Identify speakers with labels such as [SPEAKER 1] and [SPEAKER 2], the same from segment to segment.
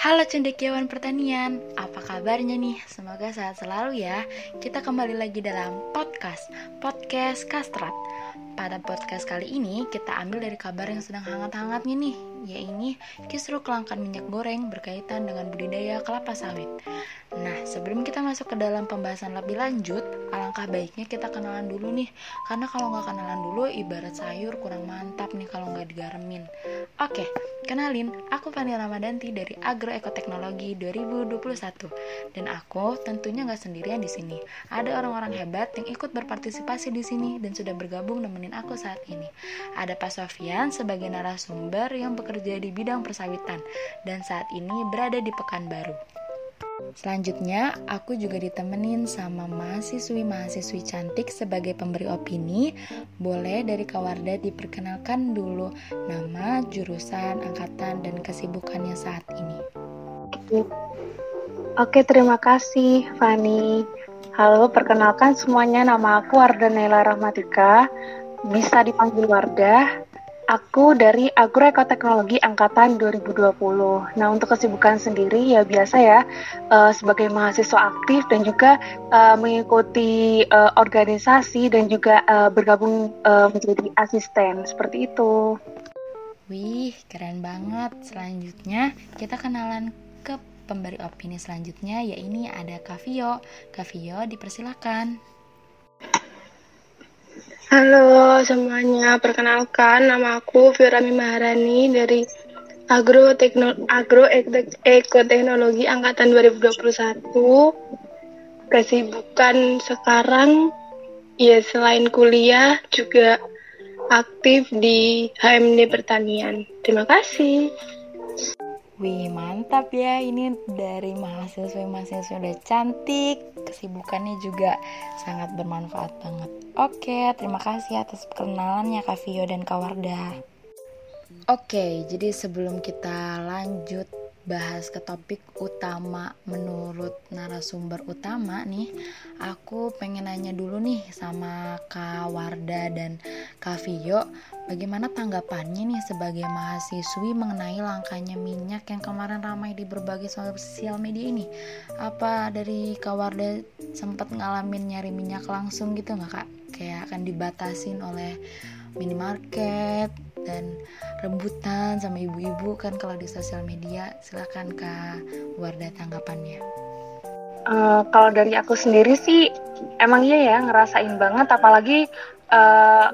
[SPEAKER 1] Halo cendekiawan pertanian, apa kabarnya nih? Semoga sehat selalu ya. Kita kembali lagi dalam podcast, podcast Kastrat. Pada podcast kali ini kita ambil dari kabar yang sedang hangat-hangatnya nih, yaitu kisru kelangkaan minyak goreng berkaitan dengan budidaya kelapa sawit. Nah, sebelum kita masuk ke dalam pembahasan lebih lanjut, alangkah baiknya kita kenalan dulu nih, karena kalau nggak kenalan dulu ibarat sayur kurang mantap nih kalau nggak digaremin. Oke, kenalin, aku Fani Ramadanti dari Agroekoteknologi 2021 dan aku tentunya nggak sendirian di sini. Ada orang-orang hebat yang ikut berpartisipasi di sini dan sudah bergabung nemenin aku saat ini. Ada Pak Sofian sebagai narasumber yang bekerja di bidang persawitan dan saat ini berada di Pekanbaru. Selanjutnya, aku juga ditemenin sama mahasiswi-mahasiswi cantik sebagai pemberi opini. Boleh dari Kawarda diperkenalkan dulu nama, jurusan, angkatan, dan kesibukannya saat ini.
[SPEAKER 2] Oke, terima kasih Fani. Halo, perkenalkan semuanya nama aku Warda Naila Rahmatika. Bisa dipanggil Wardah. Aku dari Agroekoteknologi Angkatan 2020. Nah, untuk kesibukan sendiri ya biasa ya, uh, sebagai mahasiswa aktif dan juga uh, mengikuti uh, organisasi dan juga uh, bergabung uh, menjadi asisten, seperti itu.
[SPEAKER 1] Wih, keren banget. Selanjutnya, kita kenalan ke pemberi opini selanjutnya, yaitu ada Kavio. Kavio, dipersilakan.
[SPEAKER 3] Halo semuanya, perkenalkan nama aku Firami Maharani dari Agro Tekno Agro Ekoteknologi Angkatan 2021. Kesibukan sekarang ya selain kuliah juga aktif di HMD Pertanian. Terima kasih.
[SPEAKER 1] Wih mantap ya. Ini dari mahasiswa-mahasiswa udah cantik. Kesibukannya juga sangat bermanfaat banget. Oke terima kasih atas perkenalannya Kak Vio dan Kak Wardah. Oke jadi sebelum kita lanjut bahas ke topik utama menurut narasumber utama nih aku pengen nanya dulu nih sama Kak Warda dan Kak Vio bagaimana tanggapannya nih sebagai mahasiswi mengenai langkanya minyak yang kemarin ramai di berbagai sosial media ini? Apa dari Kak Warda sempat ngalamin nyari minyak langsung gitu nggak Kak? Kayak akan dibatasin oleh minimarket dan rebutan sama ibu-ibu kan kalau di sosial media. Silahkan kak Warda tanggapannya.
[SPEAKER 2] Uh, kalau dari aku sendiri sih emang iya ya ngerasain banget. Apalagi uh,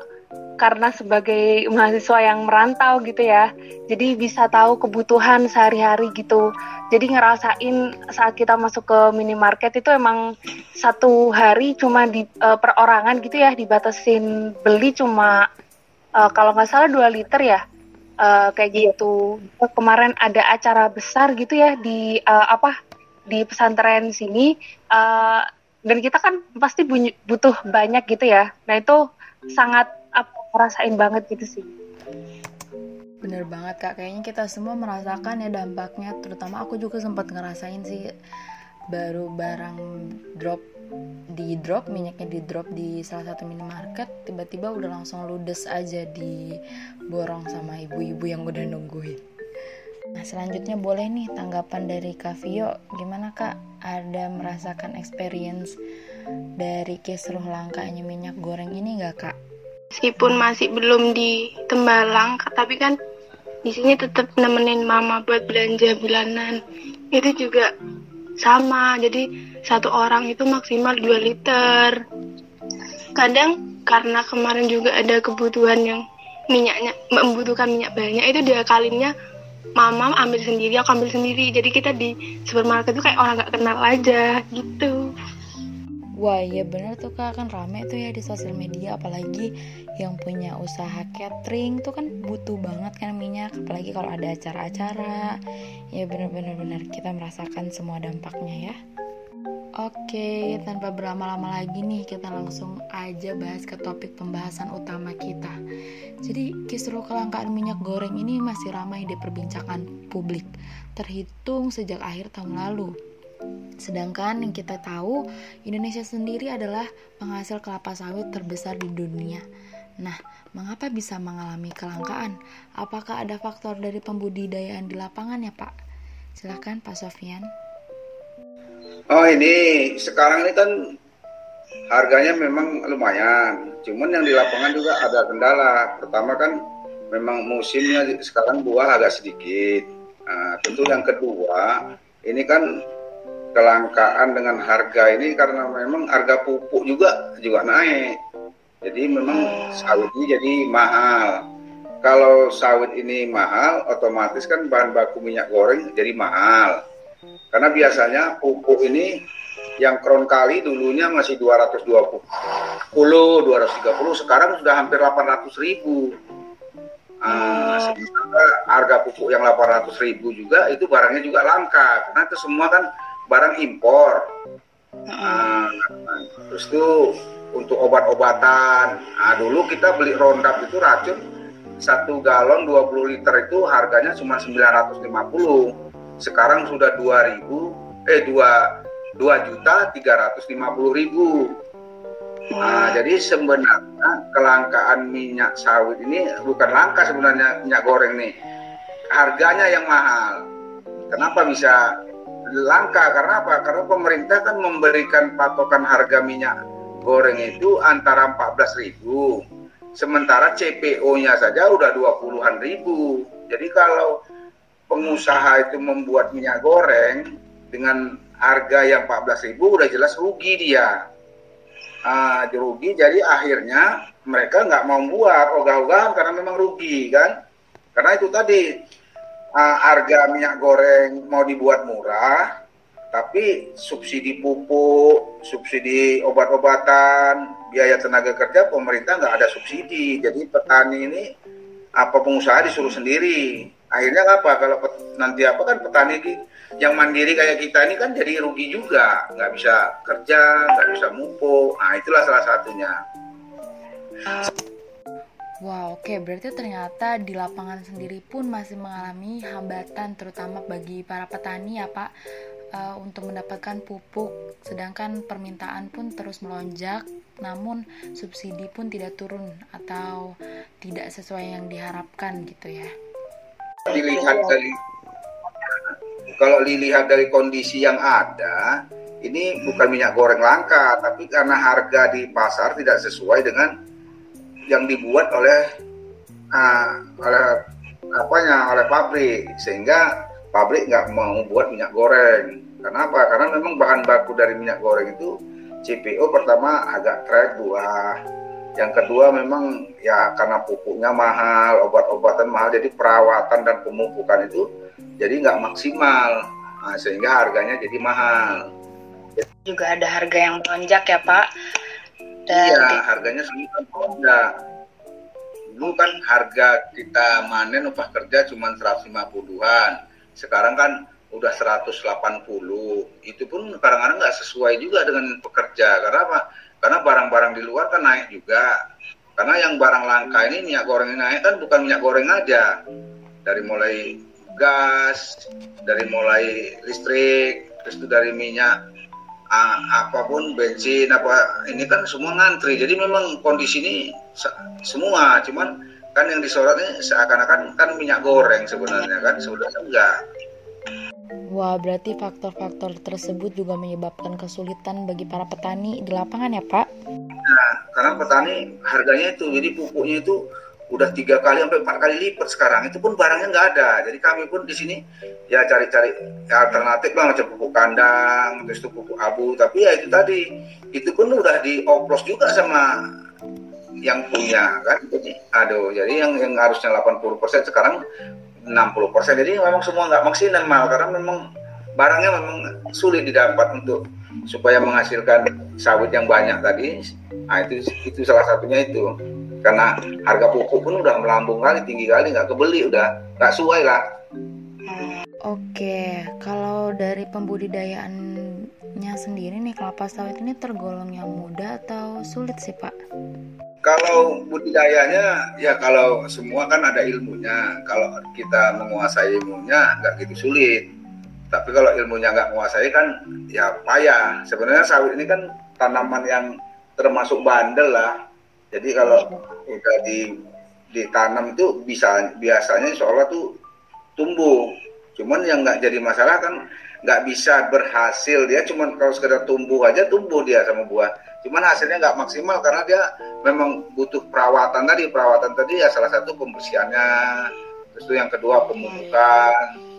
[SPEAKER 2] karena sebagai mahasiswa yang merantau gitu ya. Jadi bisa tahu kebutuhan sehari-hari gitu. Jadi ngerasain saat kita masuk ke minimarket itu emang satu hari cuma di uh, perorangan gitu ya dibatasin beli cuma uh, kalau nggak salah 2 liter ya. Uh, kayak gitu. Kemarin ada acara besar gitu ya di uh, apa di pesantren sini. Uh, dan kita kan pasti butuh banyak gitu ya. Nah itu sangat apa rasain banget gitu sih.
[SPEAKER 1] Bener banget kak. Kayaknya kita semua merasakan ya dampaknya. Terutama aku juga sempat ngerasain sih baru barang drop di drop minyaknya di drop di salah satu minimarket tiba-tiba udah langsung ludes aja di borong sama ibu-ibu yang udah nungguin. Nah selanjutnya boleh nih tanggapan dari Kak Vio. Gimana kak? Ada merasakan experience dari kisruh langkanya minyak goreng ini nggak kak
[SPEAKER 3] meskipun masih belum di Tembalang tapi kan di sini tetap nemenin mama buat belanja bulanan. Itu juga sama jadi satu orang itu maksimal 2 liter. Kadang karena kemarin juga ada kebutuhan yang minyaknya membutuhkan minyak banyak itu dia kalinya mama ambil sendiri aku ambil sendiri. Jadi kita di supermarket itu kayak orang gak kenal aja gitu
[SPEAKER 1] Wah iya bener tuh kak. Kan rame tuh ya di sosial media apalagi yang punya usaha catering tuh kan butuh banget kan minyak apalagi kalau ada acara-acara. Ya bener-bener bener kita merasakan semua dampaknya ya. Oke, tanpa berlama-lama lagi nih, kita langsung aja bahas ke topik pembahasan utama kita. Jadi, kisruh kelangkaan minyak goreng ini masih ramai diperbincangkan publik, terhitung sejak akhir tahun lalu. Sedangkan yang kita tahu, Indonesia sendiri adalah penghasil kelapa sawit terbesar di dunia. Nah, mengapa bisa mengalami kelangkaan? Apakah ada faktor dari pembudidayaan di lapangan ya Pak? Silahkan Pak Sofian.
[SPEAKER 4] Oh ini sekarang ini kan harganya memang lumayan. Cuman yang di lapangan juga ada kendala. Pertama kan memang musimnya sekarang buah agak sedikit. Nah, tentu yang kedua ini kan kelangkaan dengan harga ini karena memang harga pupuk juga juga naik. Jadi memang sawit ini jadi mahal. Kalau sawit ini mahal, otomatis kan bahan baku minyak goreng jadi mahal. Karena biasanya pupuk ini yang kron kali dulunya masih 220 230 sekarang sudah hampir 800 ribu uh, harga pupuk yang 800 ribu juga itu barangnya juga langka karena itu semua kan barang impor uh, terus itu untuk obat-obatan nah, dulu kita beli Roundup itu racun satu galon 20 liter itu harganya cuma 950 sekarang sudah 2000 eh 2 dua juta tiga ratus lima puluh ribu. Nah, jadi sebenarnya kelangkaan minyak sawit ini bukan langka sebenarnya minyak goreng nih. Harganya yang mahal. Kenapa bisa langka? Karena apa? Karena pemerintah kan memberikan patokan harga minyak goreng itu antara 14 ribu. Sementara CPO-nya saja udah 20-an ribu. Jadi kalau pengusaha itu membuat minyak goreng dengan harga yang 14.000 udah jelas rugi dia. Uh, rugi jadi akhirnya mereka nggak mau buat ogah-ogahan karena memang rugi kan. Karena itu tadi uh, harga minyak goreng mau dibuat murah, tapi subsidi pupuk, subsidi obat-obatan, biaya tenaga kerja pemerintah nggak ada subsidi. Jadi petani ini apa pengusaha disuruh sendiri. Akhirnya apa kalau nanti apa kan petani di yang mandiri kayak kita ini kan jadi rugi juga nggak bisa kerja nggak bisa mupuk nah itulah salah satunya
[SPEAKER 1] Wow, oke. Okay. Berarti ternyata di lapangan sendiri pun masih mengalami hambatan, terutama bagi para petani ya Pak, uh, untuk mendapatkan pupuk. Sedangkan permintaan pun terus melonjak, namun subsidi pun tidak turun atau tidak sesuai yang diharapkan gitu ya.
[SPEAKER 4] Dilihat dari kalau dilihat dari kondisi yang ada, ini bukan minyak goreng langka, tapi karena harga di pasar tidak sesuai dengan yang dibuat oleh uh, oleh apanya oleh pabrik, sehingga pabrik nggak mau buat minyak goreng. Kenapa? Karena memang bahan baku dari minyak goreng itu CPO pertama agak trek buah, yang kedua memang ya karena pupuknya mahal, obat-obatan mahal, jadi perawatan dan pemupukan itu jadi nggak maksimal. Nah, sehingga harganya jadi mahal.
[SPEAKER 2] Juga ada harga yang melonjak ya Pak
[SPEAKER 4] dan iya harganya semua melonjak dulu kan harga kita manen upah kerja cuma 150-an sekarang kan udah 180 itu pun kadang-kadang nggak sesuai juga dengan pekerja. Karena apa? Karena barang-barang di luar kan naik juga. Karena yang barang langka ini minyak goreng naik kan bukan minyak goreng aja. Dari mulai gas, dari mulai listrik, terus itu dari minyak, apa pun bensin apa ini kan semua ngantri. Jadi memang kondisi ini semua, cuman kan yang disorotnya seakan-akan kan minyak goreng sebenarnya kan sebenarnya enggak.
[SPEAKER 1] Wah, berarti faktor-faktor tersebut juga menyebabkan kesulitan bagi para petani di lapangan ya, Pak?
[SPEAKER 4] Nah, karena petani harganya itu, jadi pupuknya itu udah tiga kali sampai empat kali lipat sekarang. Itu pun barangnya nggak ada. Jadi kami pun di sini ya cari-cari alternatif lah macam pupuk kandang terus itu pupuk abu. Tapi ya itu tadi itu pun udah dioplos juga sama yang punya kan? Jadi aduh jadi yang yang harusnya 80% sekarang 60% jadi memang semua nggak maksimal karena memang barangnya memang sulit didapat untuk supaya menghasilkan sawit yang banyak tadi. Nah itu itu salah satunya itu karena harga pupuk pun udah melambung kali tinggi kali nggak kebeli udah nggak sesuai lah
[SPEAKER 1] Oke, kalau dari pembudidayaannya sendiri nih kelapa sawit ini tergolong yang mudah atau sulit sih Pak?
[SPEAKER 4] Kalau budidayanya ya kalau semua kan ada ilmunya. Kalau kita menguasai ilmunya nggak gitu sulit. Tapi kalau ilmunya nggak menguasai kan ya payah. Sebenarnya sawit ini kan tanaman yang termasuk bandel lah. Jadi kalau udah di ditanam itu bisa biasanya seolah tuh tumbuh. Cuman yang nggak jadi masalah kan nggak bisa berhasil. Dia cuman kalau sekedar tumbuh aja tumbuh dia sama buah. Cuman hasilnya nggak maksimal karena dia memang butuh perawatan tadi. Perawatan tadi ya salah satu pembersihannya. Terus itu yang kedua pemupukan.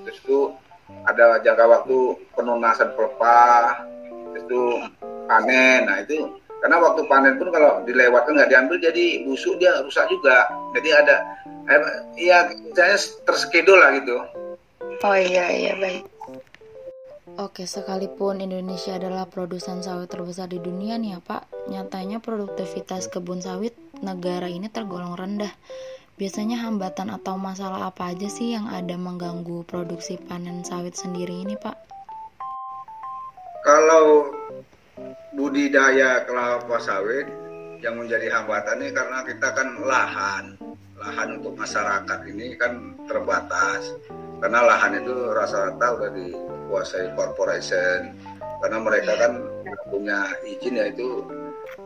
[SPEAKER 4] Terus itu ada jangka waktu penunasan pelepah. Terus itu panen. Nah itu karena waktu panen pun kalau dilewatkan nggak diambil jadi busuk dia rusak juga jadi ada iya misalnya terskedul lah gitu
[SPEAKER 3] oh iya iya baik
[SPEAKER 1] Oke, sekalipun Indonesia adalah produsen sawit terbesar di dunia nih ya Pak, nyatanya produktivitas kebun sawit negara ini tergolong rendah. Biasanya hambatan atau masalah apa aja sih yang ada mengganggu produksi panen sawit sendiri ini Pak?
[SPEAKER 4] Kalau budidaya kelapa sawit yang menjadi hambatan ini karena kita kan lahan, lahan untuk masyarakat ini kan terbatas. Karena lahan itu rasa-rata udah di kuasai corporation. Karena mereka kan punya izin yaitu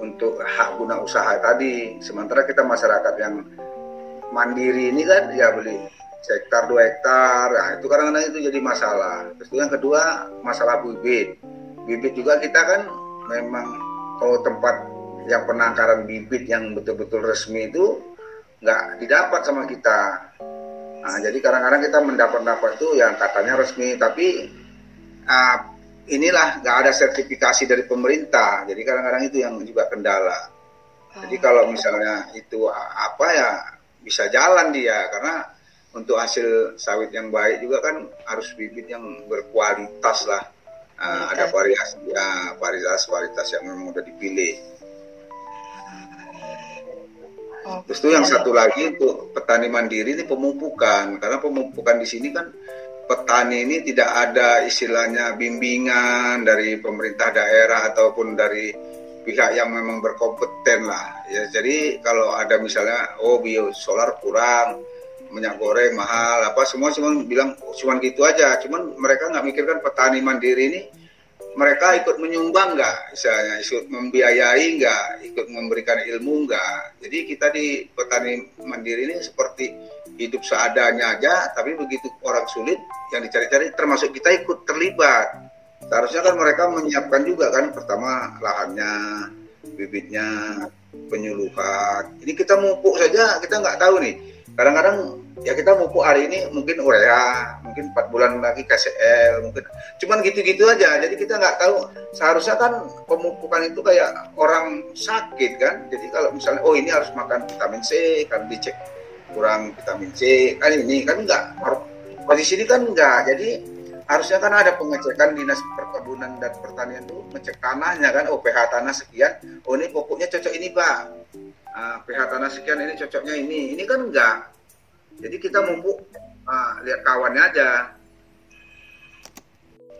[SPEAKER 4] untuk hak guna usaha tadi. Sementara kita masyarakat yang mandiri ini kan ya beli hektar dua hektar. Nah itu kadang-kadang itu jadi masalah. Terus yang kedua masalah bibit. Bibit juga kita kan memang kalau tempat yang penangkaran bibit yang betul-betul resmi itu nggak didapat sama kita. Nah jadi kadang-kadang kita mendapat-dapat itu yang katanya resmi tapi uh, inilah nggak ada sertifikasi dari pemerintah. Jadi kadang-kadang itu yang juga kendala. Jadi oh. kalau misalnya itu apa ya bisa jalan dia karena untuk hasil sawit yang baik juga kan harus bibit yang berkualitas lah uh, ada variasi ya varietas varietas yang memang udah dipilih. Terus itu yang satu lagi untuk petani mandiri ini pemupukan. Karena pemupukan di sini kan petani ini tidak ada istilahnya bimbingan dari pemerintah daerah ataupun dari pihak yang memang berkompeten lah. Ya jadi kalau ada misalnya oh bio solar kurang minyak goreng mahal apa semua cuma bilang oh, cuma gitu aja. Cuman mereka nggak mikirkan petani mandiri ini mereka ikut menyumbang nggak? Misalnya ikut membiayai nggak? Ikut memberikan ilmu nggak? Jadi kita di petani mandiri ini seperti hidup seadanya aja tapi begitu orang sulit yang dicari-cari termasuk kita ikut terlibat. Seharusnya kan mereka menyiapkan juga kan pertama lahannya bibitnya penyuluhan. Ini kita mupuk saja kita nggak tahu nih kadang-kadang ya kita mupuk hari ini mungkin urea mungkin empat bulan lagi KCL mungkin. Cuman gitu-gitu aja. Jadi kita nggak tahu. Seharusnya kan pemupukan itu kayak orang sakit kan. Jadi kalau misalnya oh ini harus makan vitamin C kan dicek kurang vitamin C. Kan ini kan enggak posisi ini kan enggak jadi harusnya kan ada pengecekan dinas perkebunan dan pertanian itu ngecek tanahnya kan. Oh pH tanah sekian. Oh ini pokoknya cocok ini pak uh, pH tanah sekian ini cocoknya ini. Ini kan enggak. Jadi kita mumpuk. Uh, lihat kawannya aja.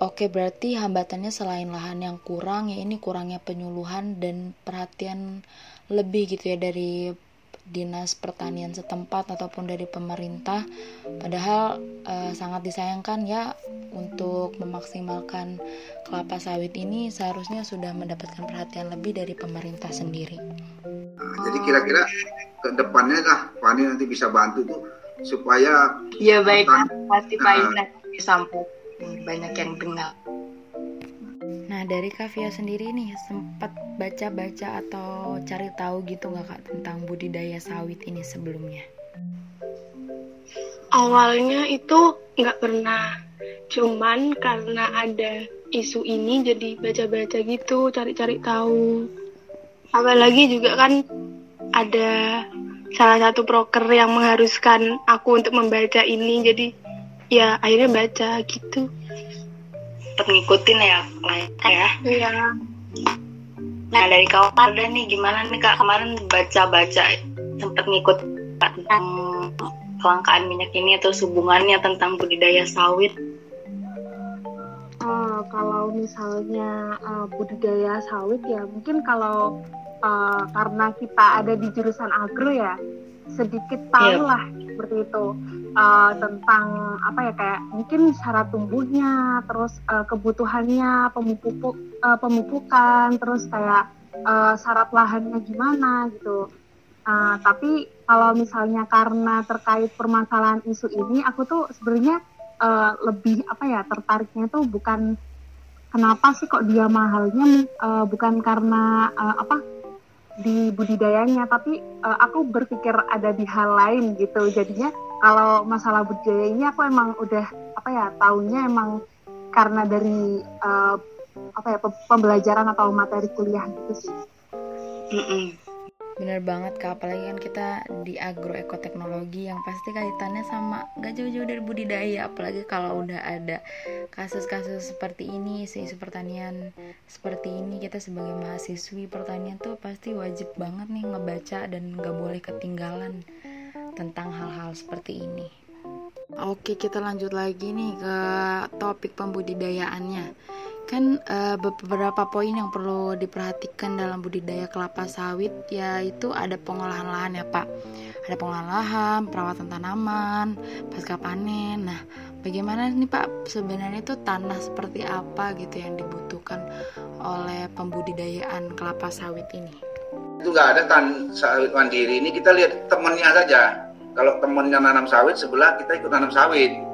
[SPEAKER 1] Oke, berarti hambatannya selain lahan yang kurang, ya ini kurangnya penyuluhan dan perhatian lebih gitu ya dari dinas pertanian setempat ataupun dari pemerintah. Padahal uh, sangat disayangkan ya untuk memaksimalkan kelapa sawit ini seharusnya sudah mendapatkan perhatian lebih dari pemerintah sendiri.
[SPEAKER 4] Nah, jadi kira-kira ke depannya lah Fani nanti bisa bantu tuh supaya
[SPEAKER 3] ya baik pasti Pak Ina sampai banyak yang dengar.
[SPEAKER 1] Nah dari Kavia sendiri nih sempat baca-baca atau cari tahu gitu nggak kak tentang budidaya sawit ini sebelumnya?
[SPEAKER 3] Awalnya itu nggak pernah, cuman karena ada isu ini jadi baca-baca gitu, cari-cari tahu. Apalagi juga kan ada salah satu broker yang mengharuskan aku untuk membaca ini, jadi ya akhirnya baca gitu.
[SPEAKER 5] Tetap ngikutin ya ya.
[SPEAKER 3] Iya.
[SPEAKER 5] Nah dari kau ada nih gimana nih kak? Kemarin baca-baca sempat ngikut tentang kelangkaan minyak ini atau hubungannya tentang budidaya sawit.
[SPEAKER 2] Uh, kalau misalnya uh, budidaya sawit ya mungkin kalau uh, karena kita ada di jurusan agro ya sedikit tahu lah seperti itu uh, tentang apa ya kayak mungkin syarat tumbuhnya, terus uh, kebutuhannya, pemupuk uh, pemupukan, terus kayak uh, syarat lahannya gimana gitu. Uh, tapi kalau misalnya karena terkait permasalahan isu ini, aku tuh sebenarnya uh, lebih apa ya tertariknya tuh bukan kenapa sih kok dia mahalnya, uh, bukan karena uh, apa di budidayanya, tapi uh, aku berpikir ada di hal lain gitu. Jadinya kalau masalah budidaya ini aku emang udah apa ya tahunya emang karena dari uh, apa ya pembelajaran atau materi kuliah gitu sih.
[SPEAKER 1] Mm -mm. Bener banget kak, apalagi kan kita di agroekoteknologi yang pasti kaitannya sama gak jauh-jauh dari budidaya. Apalagi kalau udah ada kasus-kasus seperti ini, isu pertanian seperti ini Kita sebagai mahasiswi pertanian tuh pasti wajib banget nih ngebaca dan gak boleh ketinggalan tentang hal-hal seperti ini. Oke kita lanjut lagi nih ke topik pembudidayaannya kan uh, beberapa poin yang perlu diperhatikan dalam budidaya kelapa sawit yaitu ada pengolahan lahan ya Pak. Ada pengolahan lahan, perawatan tanaman, pasca panen. Nah, bagaimana nih Pak sebenarnya itu tanah seperti apa gitu yang dibutuhkan oleh pembudidayaan kelapa sawit ini?
[SPEAKER 4] Itu nggak ada tan sawit mandiri ini kita lihat temennya saja. Kalau temennya nanam sawit sebelah kita ikut nanam sawit.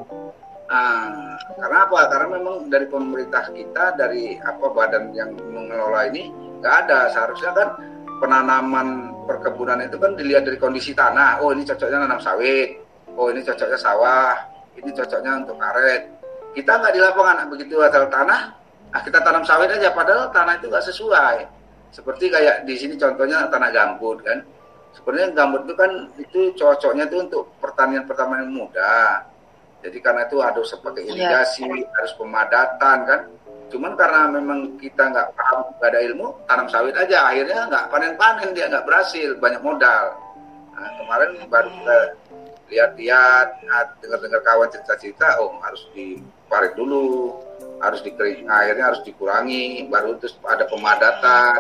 [SPEAKER 4] Nah, karena apa? Karena memang dari pemerintah kita, dari apa badan yang mengelola ini nggak ada. Seharusnya kan penanaman perkebunan itu kan dilihat dari kondisi tanah. Oh ini cocoknya nanam sawit. Oh ini cocoknya sawah. Ini cocoknya untuk karet. Kita nggak di lapangan begitu asal tanah. Nah, kita tanam sawit aja. Padahal tanah itu nggak sesuai. Seperti kayak di sini contohnya tanah gambut kan. Sebenarnya gambut itu kan itu cocoknya itu untuk pertanian-pertanian muda jadi karena itu harus sebagai iya. irigasi, ya. harus pemadatan kan. Cuman karena memang kita nggak paham, nggak ada ilmu, tanam sawit aja. Akhirnya nggak panen-panen, dia nggak berhasil, banyak modal. Nah, kemarin baru kita lihat-lihat, dengar-dengar kawan cerita-cerita, oh harus diparit dulu, harus dikering, akhirnya harus dikurangi, baru terus ada pemadatan.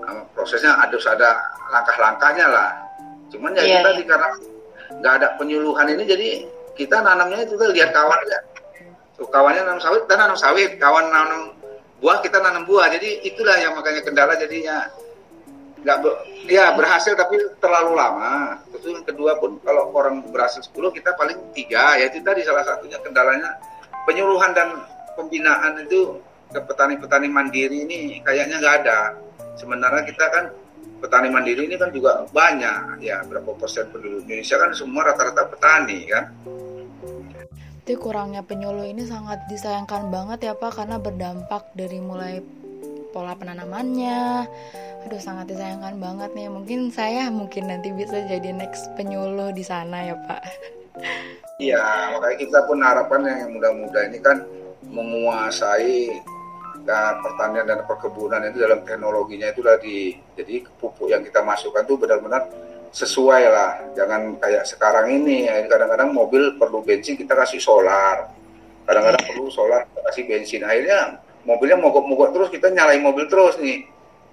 [SPEAKER 4] Nah, prosesnya harus ada langkah-langkahnya lah. Cuman ya yeah. kita di karena nggak ada penyuluhan ini jadi kita nanamnya itu lihat kawan ya so, kawannya nanam sawit kita nanam sawit. Kawan nanam buah kita nanam buah. Jadi itulah yang makanya kendala jadinya. Nggak ber, ya berhasil tapi terlalu lama. Terus yang kedua pun kalau orang berhasil 10 kita paling tiga. Ya itu tadi salah satunya kendalanya. Penyuluhan dan pembinaan itu ke petani-petani mandiri ini kayaknya nggak ada. Sementara kita kan petani mandiri ini kan juga banyak ya berapa persen penduduk Indonesia kan semua rata-rata petani kan?
[SPEAKER 1] Itu kurangnya penyuluh ini sangat disayangkan banget ya Pak karena berdampak dari mulai pola penanamannya. Aduh sangat disayangkan banget nih. Mungkin saya mungkin nanti bisa jadi next penyuluh di sana ya Pak.
[SPEAKER 4] Iya makanya kita pun harapan yang muda-muda ini kan menguasai pertanian dan perkebunan itu dalam teknologinya itu tadi jadi pupuk yang kita masukkan itu benar-benar sesuai lah. Jangan kayak sekarang ini kadang-kadang mobil perlu bensin kita kasih solar. Kadang-kadang perlu solar kita kasih bensin. Akhirnya mobilnya mogok-mogok terus kita nyalain mobil terus nih.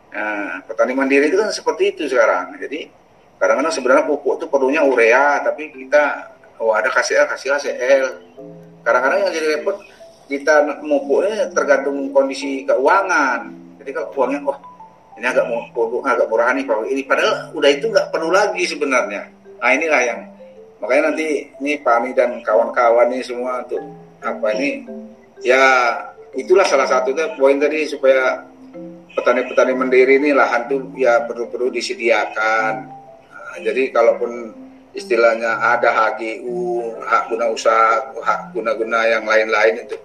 [SPEAKER 4] Nah, petani mandiri itu kan seperti itu sekarang. Jadi kadang-kadang sebenarnya pupuk itu perlunya urea tapi kita oh ada KCL kasih CL kadang-kadang yang jadi repot kita pupuknya tergantung kondisi keuangan. Jadi kalau uangnya oh ini agak mau agak murah nih pak ini. Padahal udah itu nggak perlu lagi sebenarnya. Nah inilah yang makanya nanti ini Pak Ani dan kawan-kawan ini semua untuk apa ini? Ya itulah salah satunya poin tadi supaya petani-petani mandiri ini lahan tuh ya perlu-perlu disediakan. Nah, jadi kalaupun istilahnya ada HGU hak guna usaha hak guna-guna yang lain-lain itu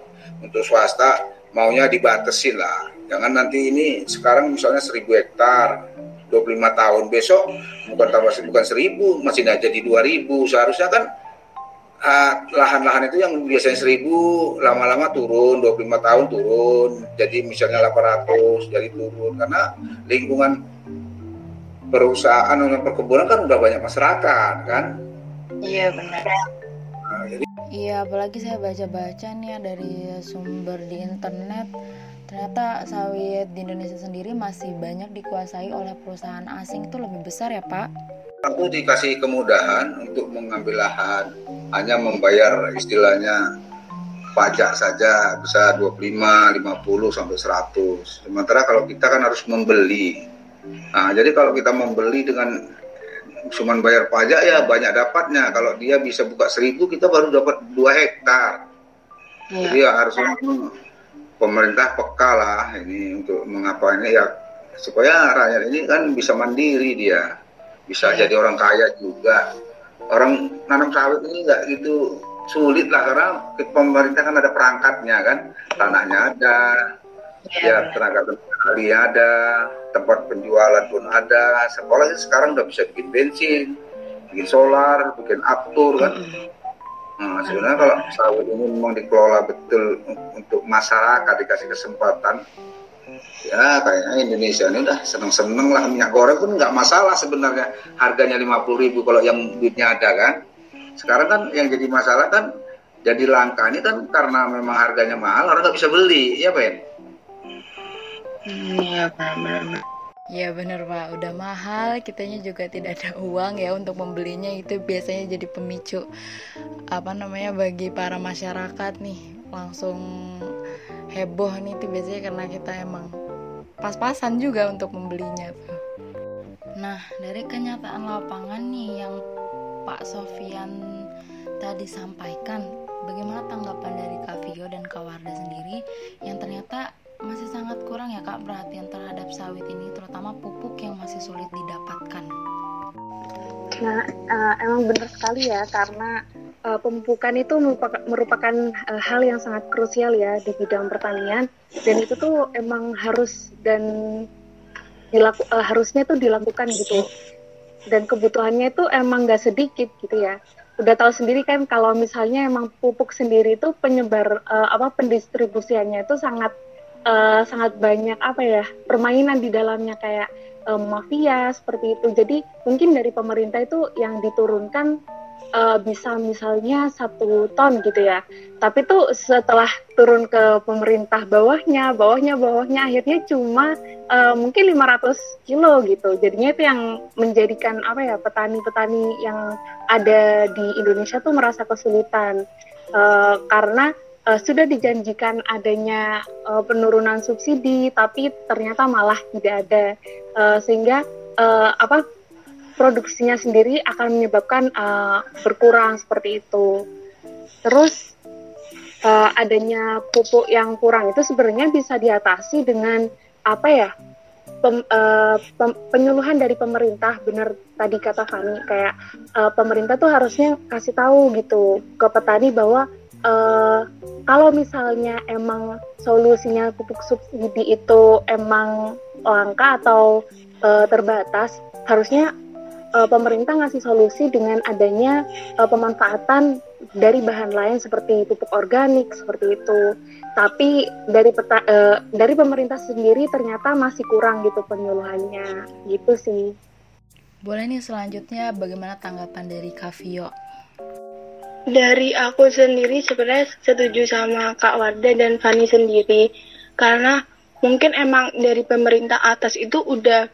[SPEAKER 4] untuk swasta maunya dibatasi lah. Jangan nanti ini sekarang misalnya 1000 hektar 25 tahun. Besok bukan tambah bukan 1000 masih nggak jadi 2000 seharusnya kan lahan-lahan uh, itu yang biasanya 1000 lama-lama turun 25 tahun turun. Jadi misalnya 800 jadi turun. Karena lingkungan perusahaan dan perkebunan kan udah banyak masyarakat kan?
[SPEAKER 5] Iya benar
[SPEAKER 1] iya apalagi saya baca-baca nih ya dari sumber di internet ternyata sawit di Indonesia sendiri masih banyak dikuasai oleh perusahaan asing itu lebih besar ya Pak?
[SPEAKER 4] Aku dikasih kemudahan untuk mengambil lahan, hanya membayar istilahnya pajak saja bisa 25, 50 sampai 100. Sementara kalau kita kan harus membeli. Nah, jadi kalau kita membeli dengan cuman bayar pajak ya banyak dapatnya. Kalau dia bisa buka seribu kita baru dapat dua hektar.
[SPEAKER 3] Iya.
[SPEAKER 4] Jadi ya harusnya pemerintah peka lah ini untuk mengapa ini ya supaya rakyat ini kan bisa mandiri dia, bisa
[SPEAKER 3] Iya.
[SPEAKER 4] jadi orang kaya juga. Orang nanam sawit ini nggak gitu sulit lah karena pemerintah kan ada perangkatnya kan, tanahnya ada,
[SPEAKER 3] Iya.
[SPEAKER 4] ya tenaga ahli ada, tempat penjualan pun ada. Sekolah sekarang udah bisa bikin bensin, bikin solar, bikin aptur kan. Nah, sebenarnya kalau sawit ini memang dikelola betul untuk masyarakat dikasih kesempatan, ya kayaknya Indonesia ini udah seneng-seneng lah minyak goreng pun nggak masalah sebenarnya harganya 50.000 ribu kalau yang duitnya ada kan. Sekarang kan yang jadi masalah kan jadi langka ini kan karena memang harganya mahal orang nggak bisa beli, ya Ben?
[SPEAKER 3] Iya.
[SPEAKER 1] Ya bener pak, udah mahal, kitanya juga tidak ada uang ya untuk membelinya itu biasanya jadi pemicu apa namanya bagi para masyarakat nih langsung heboh nih itu biasanya karena kita emang pas-pasan juga untuk membelinya tuh. Nah dari kenyataan lapangan nih yang Pak Sofian tadi sampaikan, bagaimana tanggapan dari Kak Vio dan Kak Warda sendiri yang ternyata masih sangat kurang ya kak perhatian terhadap sawit ini terutama pupuk yang masih sulit didapatkan.
[SPEAKER 2] Nah, eh, emang benar sekali ya karena eh, pemupukan itu merupakan, merupakan eh, hal yang sangat krusial ya di bidang pertanian. Dan itu tuh emang harus dan dilaku, eh, harusnya tuh dilakukan gitu. Dan kebutuhannya itu emang nggak sedikit gitu ya. Udah tahu sendiri kan kalau misalnya emang pupuk sendiri itu penyebar eh, apa pendistribusiannya itu sangat eh, sangat banyak apa ya permainan di dalamnya kayak eh, mafia seperti itu. Jadi mungkin dari pemerintah itu yang diturunkan eh, bisa misalnya satu ton gitu ya. Tapi tuh setelah turun ke pemerintah bawahnya, bawahnya, bawahnya akhirnya cuma eh, mungkin 500 kilo gitu. Jadinya itu yang menjadikan apa ya petani-petani yang ada di Indonesia tuh merasa kesulitan Eh, karena eh, sudah dijanjikan adanya eh, penurunan subsidi, tapi ternyata malah tidak ada, Eh, sehingga eh, apa produksinya sendiri akan menyebabkan eh, berkurang seperti itu. Terus eh, adanya pupuk yang kurang itu sebenarnya bisa diatasi dengan apa ya? Pem- eh, pem- penyuluhan dari pemerintah benar tadi kata Fani kayak eh, pemerintah tuh harusnya kasih tahu gitu ke petani bahwa eh, kalau misalnya emang solusinya pupuk subsidi itu emang langka atau eh, terbatas, harusnya eh, pemerintah ngasih solusi dengan adanya eh, pemanfaatan dari bahan lain seperti pupuk organik seperti itu. Tapi dari peta, eh, dari pemerintah sendiri ternyata masih kurang gitu penyuluhannya, gitu sih.
[SPEAKER 1] boleh nih selanjutnya bagaimana tanggapan dari Kak Vio
[SPEAKER 3] Dari aku sendiri sebenarnya setuju sama Kak Warda dan Fani sendiri. Karena mungkin emang dari pemerintah atas itu udah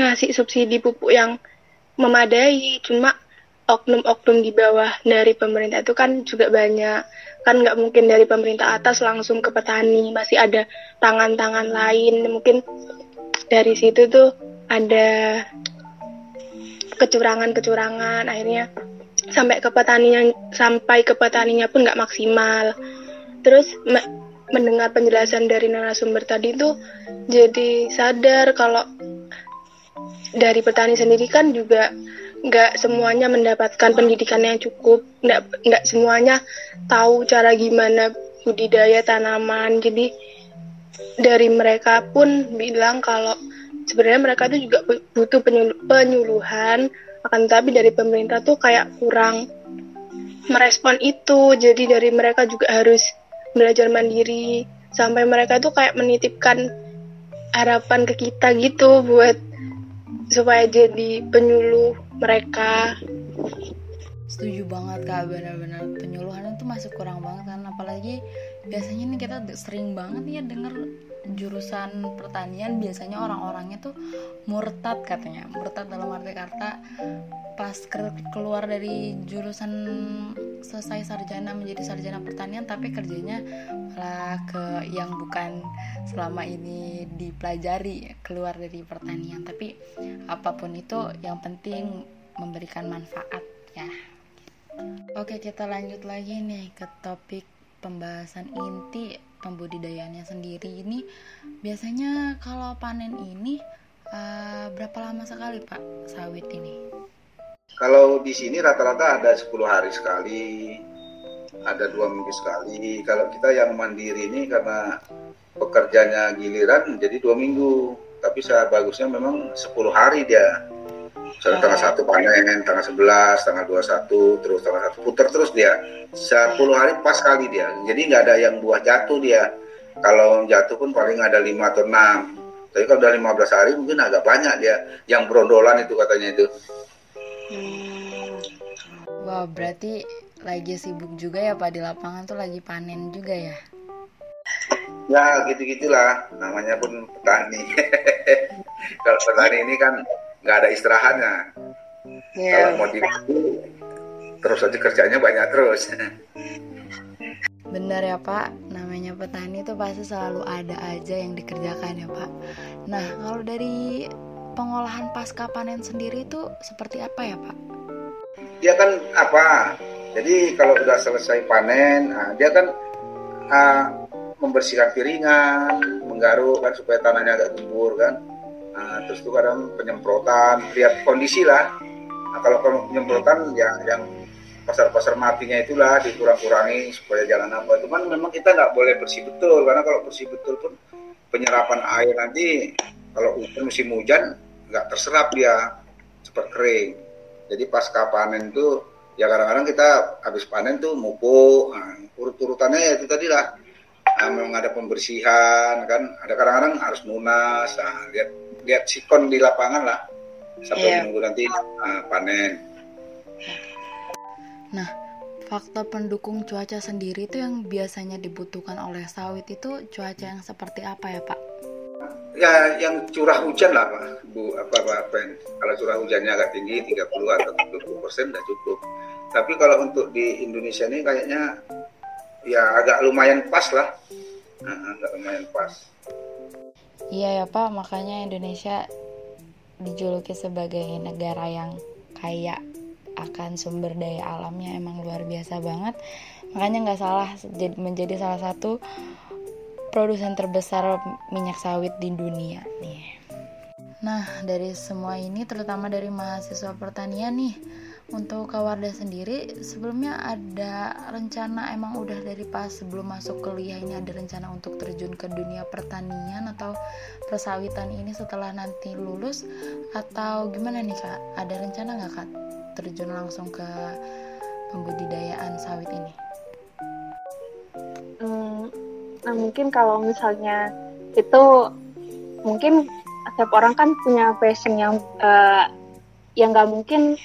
[SPEAKER 3] ngasih subsidi pupuk yang memadai. Cuma oknum-oknum di bawah dari pemerintah itu kan juga banyak. Kan nggak mungkin dari pemerintah atas langsung ke petani. Masih ada tangan-tangan lain. Mungkin dari situ tuh ada kecurangan-kecurangan. Akhirnya sampai ke petaninya sampai ke petaninya pun nggak maksimal. Terus me- mendengar penjelasan dari narasumber tadi tuh jadi sadar kalau dari petani sendiri kan juga nggak semuanya mendapatkan pendidikan yang cukup. Nggak nggak semuanya tahu cara gimana budidaya tanaman. Jadi dari mereka pun bilang kalau sebenarnya mereka tuh juga bu- butuh penyul- penyuluhan akan tetapi dari pemerintah tuh kayak kurang merespon itu. Jadi dari mereka juga harus belajar mandiri. Sampai mereka tuh kayak menitipkan harapan ke kita gitu buat supaya jadi penyuluh mereka.
[SPEAKER 1] Setuju banget kak. Benar-benar penyuluhan itu masih kurang banget kan. Apalagi biasanya nih kita sering banget ya denger jurusan pertanian biasanya orang-orangnya tuh murtad katanya murtad dalam arti kata pas ke- keluar dari jurusan selesai sarjana menjadi sarjana pertanian tapi kerjanya malah ke yang bukan selama ini dipelajari keluar dari pertanian tapi apa pun itu yang penting memberikan manfaat ya. Oke, kita lanjut lagi nih ke topik pembahasan inti pembudidayaannya sendiri ini biasanya kalau panen ini uh, berapa lama sekali Pak sawit ini?
[SPEAKER 4] Kalau di sini rata-rata ada 10 hari sekali, ada dua minggu sekali. Kalau kita yang mandiri ini karena pekerjanya giliran jadi dua minggu, tapi saya bagusnya memang 10 hari dia Misalnya tanggal satu panen, tanggal 11, tanggal 21, terus tanggal satu puter terus dia. 10 hari pas kali dia. Jadi nggak ada yang buah jatuh dia. Kalau jatuh pun paling ada 5 atau 6. Tapi kalau udah 15 hari mungkin agak banyak dia. Yang berondolan itu katanya itu.
[SPEAKER 1] Hmm. Wah, berarti lagi sibuk juga ya Pak di lapangan tuh lagi panen juga ya?
[SPEAKER 4] Ya gitu-gitulah, namanya pun petani. kalau petani ini kan nggak ada istirahatnya. Yeah. Kalau mau di terus aja kerjanya banyak terus.
[SPEAKER 1] Benar ya Pak, namanya petani itu pasti selalu ada aja yang dikerjakan ya Pak. Nah kalau dari pengolahan pasca panen sendiri itu seperti apa ya Pak?
[SPEAKER 4] Dia kan apa? Jadi kalau sudah selesai panen, nah, dia kan uh, membersihkan piringan, menggaruk kan supaya tanahnya agak gembur kan Nah, terus itu kadang penyemprotan, lihat kondisi lah. Nah, kalau penyemprotan ya yang pasar-pasar matinya itulah dikurang-kurangi supaya jalan apa. Cuman memang kita nggak boleh bersih betul karena kalau bersih betul pun penyerapan air nanti kalau hujan musim hujan nggak terserap dia cepat kering. Jadi pasca panen tuh ya kadang-kadang kita habis panen tuh mupuk, nah, urut-urutannya ya itu tadi lah. Nah, memang ada pembersihan kan, ada kadang-kadang harus munas, nah, lihat lihat sikon di lapangan lah sampai yeah. menunggu nanti uh, panen.
[SPEAKER 1] Nah, faktor pendukung cuaca sendiri itu yang biasanya dibutuhkan oleh sawit itu cuaca yang seperti apa ya Pak?
[SPEAKER 4] Ya, yang curah hujan lah Pak, Bu, apa Pak Ben. Kalau curah hujannya agak tinggi, 30 atau 30 persen sudah cukup. Tapi kalau untuk di Indonesia ini kayaknya ya agak lumayan pas lah, agak lumayan pas.
[SPEAKER 1] Iya ya Pak, makanya Indonesia dijuluki sebagai negara yang kaya akan sumber daya alamnya emang luar biasa banget. Makanya nggak salah menjadi salah satu produsen terbesar minyak sawit di dunia nih. Nah, dari semua ini terutama dari mahasiswa pertanian nih, untuk Kawarda sendiri sebelumnya ada rencana emang udah dari pas sebelum masuk kuliah ini ada rencana untuk terjun ke dunia pertanian atau persawitan ini setelah nanti lulus atau gimana nih kak ada rencana nggak kak terjun langsung ke pembudidayaan sawit ini?
[SPEAKER 2] Hmm, nah mungkin kalau misalnya itu mungkin setiap orang kan punya passion yang uh, yang nggak mungkin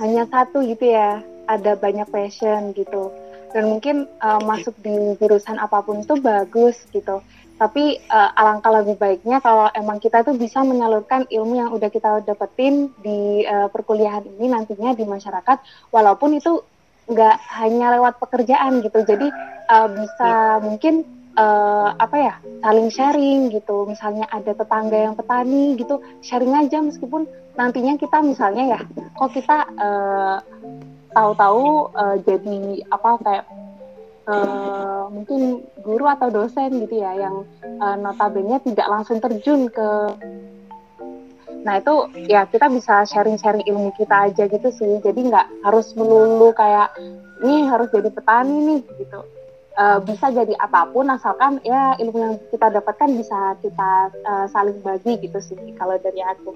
[SPEAKER 2] hanya satu gitu ya. Ada banyak passion gitu. Dan mungkin uh, masuk di jurusan apa pun itu bagus gitu. Tapi uh, alangkah lebih baiknya kalau emang kita tuh bisa menyalurkan ilmu yang udah kita dapetin di uh, perkuliahan ini nantinya di masyarakat walaupun itu nggak hanya lewat pekerjaan gitu. Jadi uh, bisa mungkin uh, apa ya saling sharing gitu. Misalnya ada tetangga yang petani gitu sharing aja meskipun nantinya kita misalnya ya kok kita uh, tahu-tahu uh, jadi apa kayak uh, mungkin guru atau dosen gitu ya yang uh, notabene tidak langsung terjun ke nah itu ya kita bisa sharing-sharing ilmu kita aja gitu sih. Jadi nggak harus melulu kayak ini harus jadi petani nih gitu uh, bisa jadi apa pun asalkan ya ilmu yang kita dapatkan bisa kita uh, saling bagi gitu sih kalau dari aku.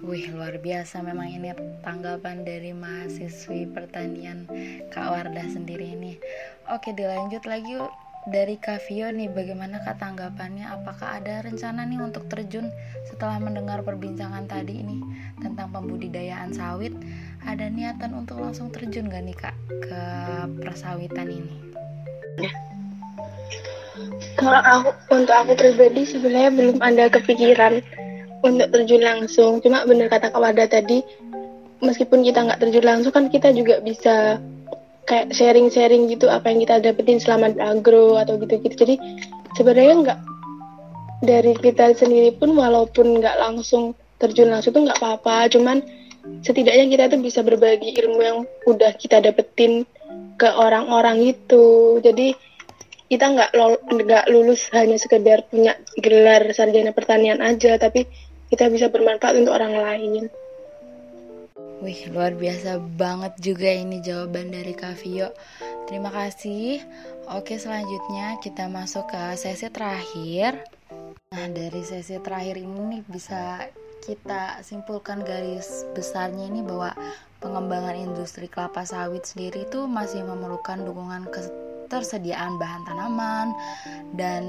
[SPEAKER 1] Wih luar biasa memang ini tanggapan dari mahasiswi pertanian Kak Wardah sendiri ini. Oke dilanjut lagi yuk dari Kak Vio nih bagaimana Kak tanggapannya apakah ada rencana nih untuk terjun setelah mendengar perbincangan tadi ini tentang pembudidayaan sawit ada niatan untuk langsung terjun gak nih Kak ke persawitan ini?
[SPEAKER 3] Kalau aku untuk aku pribadi sebenarnya belum ada kepikiran untuk terjun langsung. Cuma bener kata Kak Wada tadi meskipun kita nggak terjun langsung kan kita juga bisa kayak sharing-sharing gitu apa yang kita dapetin selama di agro atau gitu-gitu. Jadi sebenarnya nggak dari kita sendiri pun walaupun nggak langsung terjun langsung tuh nggak apa-apa. Cuman setidaknya kita tuh bisa berbagi ilmu yang udah kita dapetin ke orang-orang itu jadi kita nggak nggak lulus hanya sekedar punya gelar sarjana pertanian aja tapi kita bisa bermanfaat untuk orang lain
[SPEAKER 1] Wih, luar biasa banget juga ini jawaban dari Kak Vio. Terima kasih. Oke, selanjutnya kita masuk ke sesi terakhir. Nah, dari sesi terakhir ini bisa kita simpulkan garis besarnya ini bahwa pengembangan industri kelapa sawit sendiri itu masih memerlukan dukungan ketersediaan bahan tanaman dan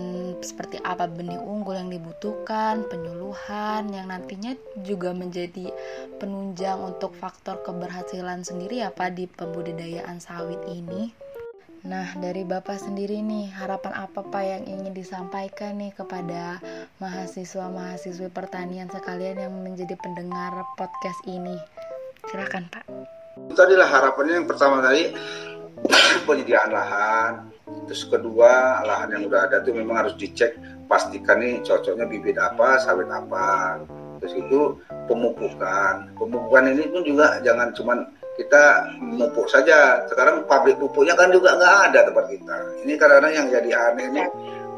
[SPEAKER 1] seperti apa benih unggul yang dibutuhkan, penyuluhan yang nantinya juga menjadi penunjang untuk faktor keberhasilan sendiri apa di pembudidayaan sawit ini. Nah, dari Bapak sendiri nih, harapan apa Pak yang ingin disampaikan nih kepada mahasiswa-mahasiswi pertanian sekalian yang menjadi pendengar podcast ini? Silakan Pak.
[SPEAKER 4] Tadilah harapannya yang pertama tadi penyediaan lahan. Terus kedua lahan yang udah ada tuh memang harus dicek pastikan nih cocoknya bibit apa sawit apa. Terus itu pemupukan. Pemupukan ini pun juga jangan cuman kita memupuk saja. Sekarang pabrik pupuknya kan juga nggak ada tempat kita. Ini karena yang jadi aneh ini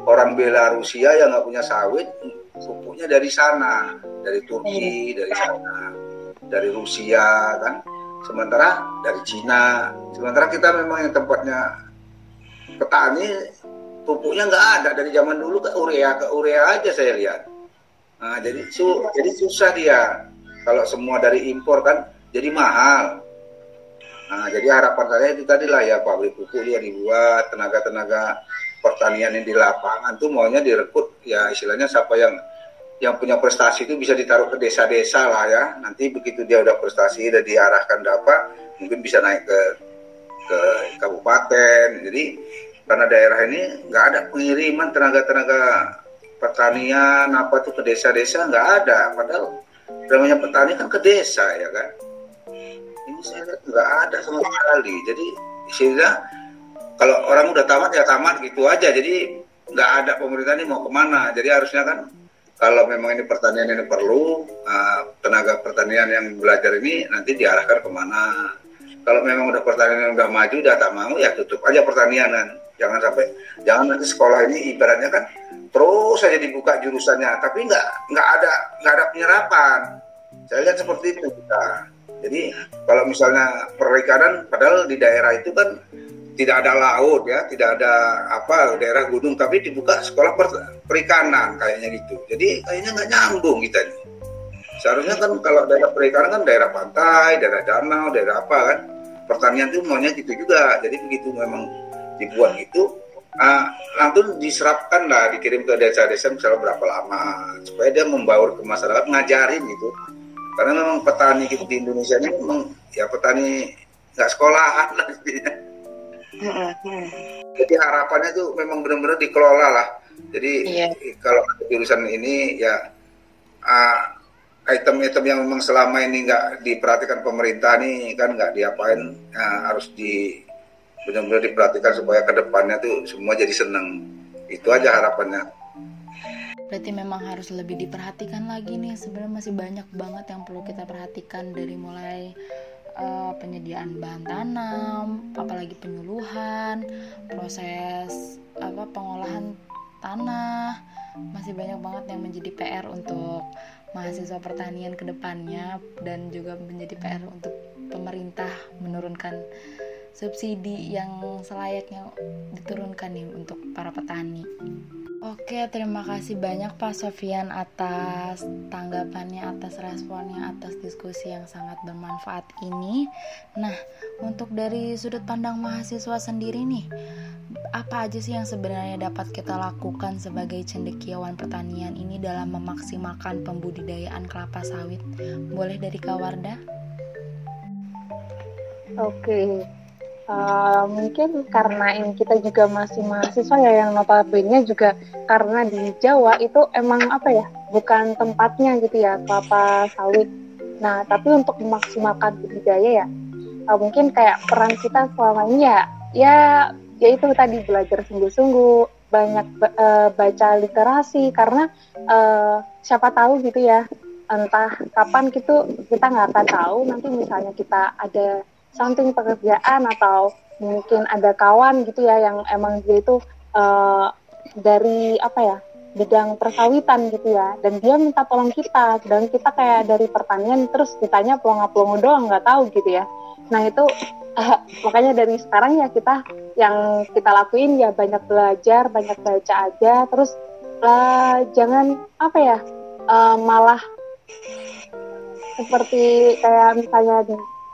[SPEAKER 4] orang Belarusia yang nggak punya sawit pupuknya dari sana. Dari Turki dari sana dari Rusia kan? Sementara dari Cina. Sementara kita memang yang tempatnya petani pupuknya nggak ada. Dari zaman dulu ke urea ke urea aja saya lihat. Nah, jadi su jadi susah dia. Kalau semua dari impor kan jadi mahal. Nah jadi harapan saya itu tadi lah ya pabrik pupuk dia dibuat tenaga-tenaga pertanian yang di lapangan tuh maunya direkrut. Ya istilahnya siapa yang yang punya prestasi itu bisa ditaruh ke desa-desa lah ya. Nanti begitu dia udah prestasi dan diarahkan dapat, mungkin bisa naik ke ke kabupaten. Jadi karena daerah ini nggak ada pengiriman tenaga-tenaga pertanian apa tuh ke desa-desa nggak ada. Padahal namanya petani kan ke desa ya kan. Ini saya lihat nggak ada sama sekali. Jadi sehingga kalau orang udah tamat ya tamat gitu aja. Jadi nggak ada pemerintah ini mau ke mana. Jadi harusnya kan kalau memang ini pertanian ini perlu uh, tenaga pertanian yang belajar ini nanti diarahkan ke mana. Kalau memang udah pertanian yang udah maju udah tak mau ya tutup aja pertanian kan jangan sampai jangan nanti sekolah ini ibaratnya kan terus saja dibuka jurusannya tapi nggak nggak ada nggak ada penyerapan. Saya lihat seperti itu kita jadi kalau misalnya perikanan padahal di daerah itu kan tidak ada laut ya, tidak ada apa daerah gunung, tapi dibuka sekolah per, perikanan kayaknya gitu. Jadi kayaknya nggak nyambung kita nih. Seharusnya kan kalau daerah perikanan kan daerah pantai, daerah danau, daerah apa kan. Pertanian itu maunya gitu juga. Jadi begitu memang dibuat gitu, uh, langsung diserapkan lah, dikirim ke desa-desa misalnya berapa lama, supaya dia membaur ke masyarakat, ngajarin gitu. Karena memang petani gitu di Indonesia ini memang ya petani nggak sekolahan lah gitu jadi harapannya tuh memang benar-benar dikelola lah. Jadi yeah. kalau jurusan ini ya item item-item yang memang selama ini nggak diperhatikan pemerintah nih kan nggak diapain uh, harus di benar-benar diperhatikan supaya ke depannya tuh semua jadi seneng. Itu aja harapannya.
[SPEAKER 1] Berarti memang harus lebih diperhatikan lagi nih. Sebenarnya masih banyak banget yang perlu kita perhatikan dari mulai uh, penyediaan bahan tanam, apalagi penyuluhan, proses apa pengolahan tanah, masih banyak banget yang menjadi PR untuk mahasiswa pertanian ke depannya dan juga menjadi PR untuk pemerintah menurunkan subsidi yang selayaknya diturunkan nih untuk para petani. Oke, terima kasih banyak Pak Sofian atas tanggapannya, atas responnya, atas diskusi yang sangat bermanfaat ini. Nah, untuk dari sudut pandang mahasiswa sendiri nih, apa aja sih yang sebenarnya dapat kita lakukan sebagai cendekiawan pertanian ini dalam memaksimalkan pembudidayaan kelapa sawit? Boleh dari Kawarda?
[SPEAKER 2] Oke, Uh, mungkin karena ini kita juga masih mahasiswa ya yang notabene juga karena di Jawa itu emang apa ya bukan tempatnya gitu ya kelapa sawit. Nah tapi untuk memaksimalkan budidaya ya uh, mungkin kayak peran kita selama ini ya ya ya itu tadi belajar sungguh-sungguh banyak uh, baca literasi karena uh, siapa tahu gitu ya entah kapan gitu kita nggak akan tahu nanti misalnya kita ada something pekerjaan atau mungkin ada kawan gitu ya yang emang dia itu uh, dari apa ya bidang persawitan gitu ya. Dan dia minta tolong kita dan kita kayak dari pertanian terus ditanya pelongo-pelongo doang nggak tahu gitu ya. Nah itu uh, makanya dari sekarang ya kita yang kita lakuin ya banyak belajar banyak baca aja. Terus uh, jangan apa ya uh, malah seperti kayak misalnya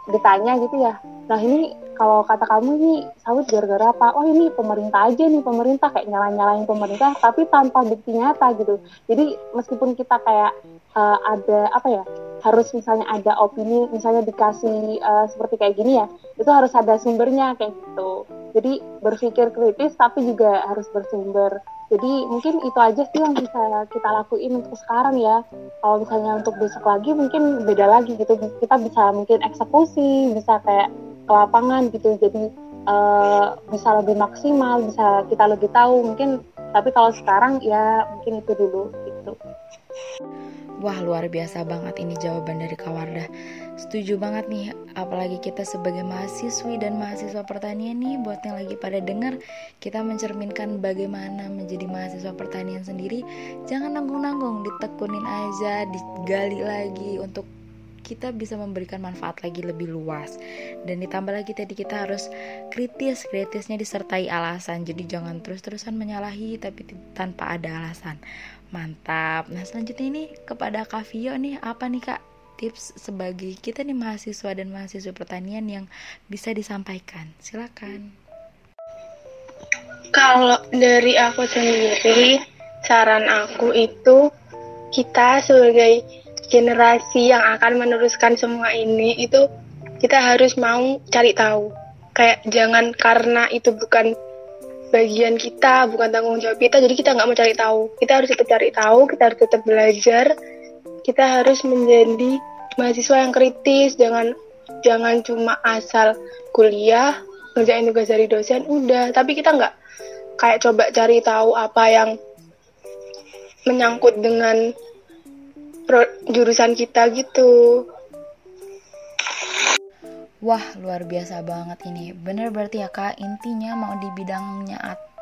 [SPEAKER 2] ditanya gitu ya nah ini kalau kata kamu ini sawit gara-gara apa? Oh ini pemerintah aja nih pemerintah kayak nyala-nyalain pemerintah, tapi tanpa bukti nyata gitu. Jadi meskipun kita kayak uh, ada apa ya harus misalnya ada opini, misalnya dikasih uh, seperti kayak gini ya, itu harus ada sumbernya kayak gitu. Jadi berpikir kritis tapi juga harus bersumber. Jadi mungkin itu aja sih yang bisa kita lakuin untuk sekarang ya. Kalau misalnya untuk besok lagi mungkin beda lagi gitu. Kita bisa mungkin eksekusi, bisa kayak ke lapangan gitu jadi uh, bisa lebih maksimal bisa kita lebih tahu mungkin tapi kalau sekarang ya mungkin itu dulu gitu
[SPEAKER 1] Wah luar biasa banget ini jawaban dari Kawarda Setuju banget nih Apalagi kita sebagai mahasiswi dan mahasiswa pertanian nih Buat yang lagi pada denger Kita mencerminkan bagaimana menjadi mahasiswa pertanian sendiri. Jangan nanggung-nanggung Ditekunin aja Digali lagi untuk kita bisa memberikan manfaat lagi lebih luas. Dan ditambah lagi tadi kita harus kritis kritisnya disertai alasan. Jadi jangan terus-terusan menyalahi tapi tanpa ada alasan mantap. Nah selanjutnya ini kepada Kak Vio nih apa nih Kak tips sebagai kita nih mahasiswa dan mahasiswa pertanian yang bisa disampaikan? Silakan.
[SPEAKER 3] Kalau dari aku sendiri saran aku itu kita sebagai generasi yang akan meneruskan semua ini itu kita harus mau cari tahu. Kayak jangan karena itu bukan bagian kita bukan tanggung jawab kita jadi kita nggak mau cari tahu. Kita harus tetap cari tahu kita harus tetap belajar. Kita harus menjadi mahasiswa yang kritis jangan jangan cuma asal kuliah ngerjain tugas dari dosen udah. Tapi kita nggak kayak coba cari tahu apa yang menyangkut dengan jurusan kita gitu.
[SPEAKER 1] Wah, luar biasa banget ini. Bener berarti ya kak, intinya mau di bidangnya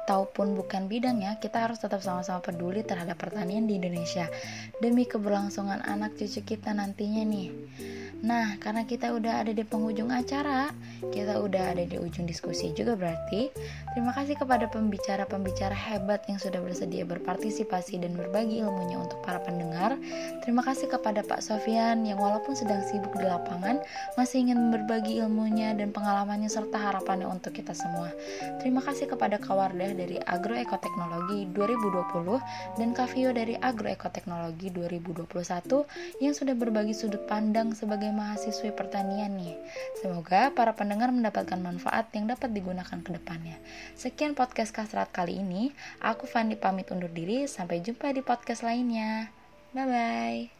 [SPEAKER 1] ataupun bukan bidangnya, kita harus tetap sama-sama peduli terhadap pertanian di Indonesia demi keberlangsungan anak cucu kita nantinya nih. Nah, karena kita udah ada di penghujung acara, kita udah ada di ujung diskusi juga berarti. Terima kasih kepada pembicara-pembicara hebat yang sudah bersedia berpartisipasi dan berbagi ilmunya untuk para pendengar. Terima kasih kepada Pak Sofian yang walaupun sedang sibuk di lapangan, masih ingin berbagi ilmunya dan pengalamannya serta harapannya untuk kita semua. Terima kasih kepada Kawardah dari Agroekoteknologi 2020 dan Kavio dari Agroekoteknologi 2021 yang sudah berbagi sudut pandang sebagai mahasiswi pertanian nih. Semoga para pendengar mendapatkan manfaat yang dapat digunakan ke depannya. Sekian podcast Kasrat kali ini. Aku Fandi pamit undur diri. Sampai jumpa di podcast lainnya. Bye bye.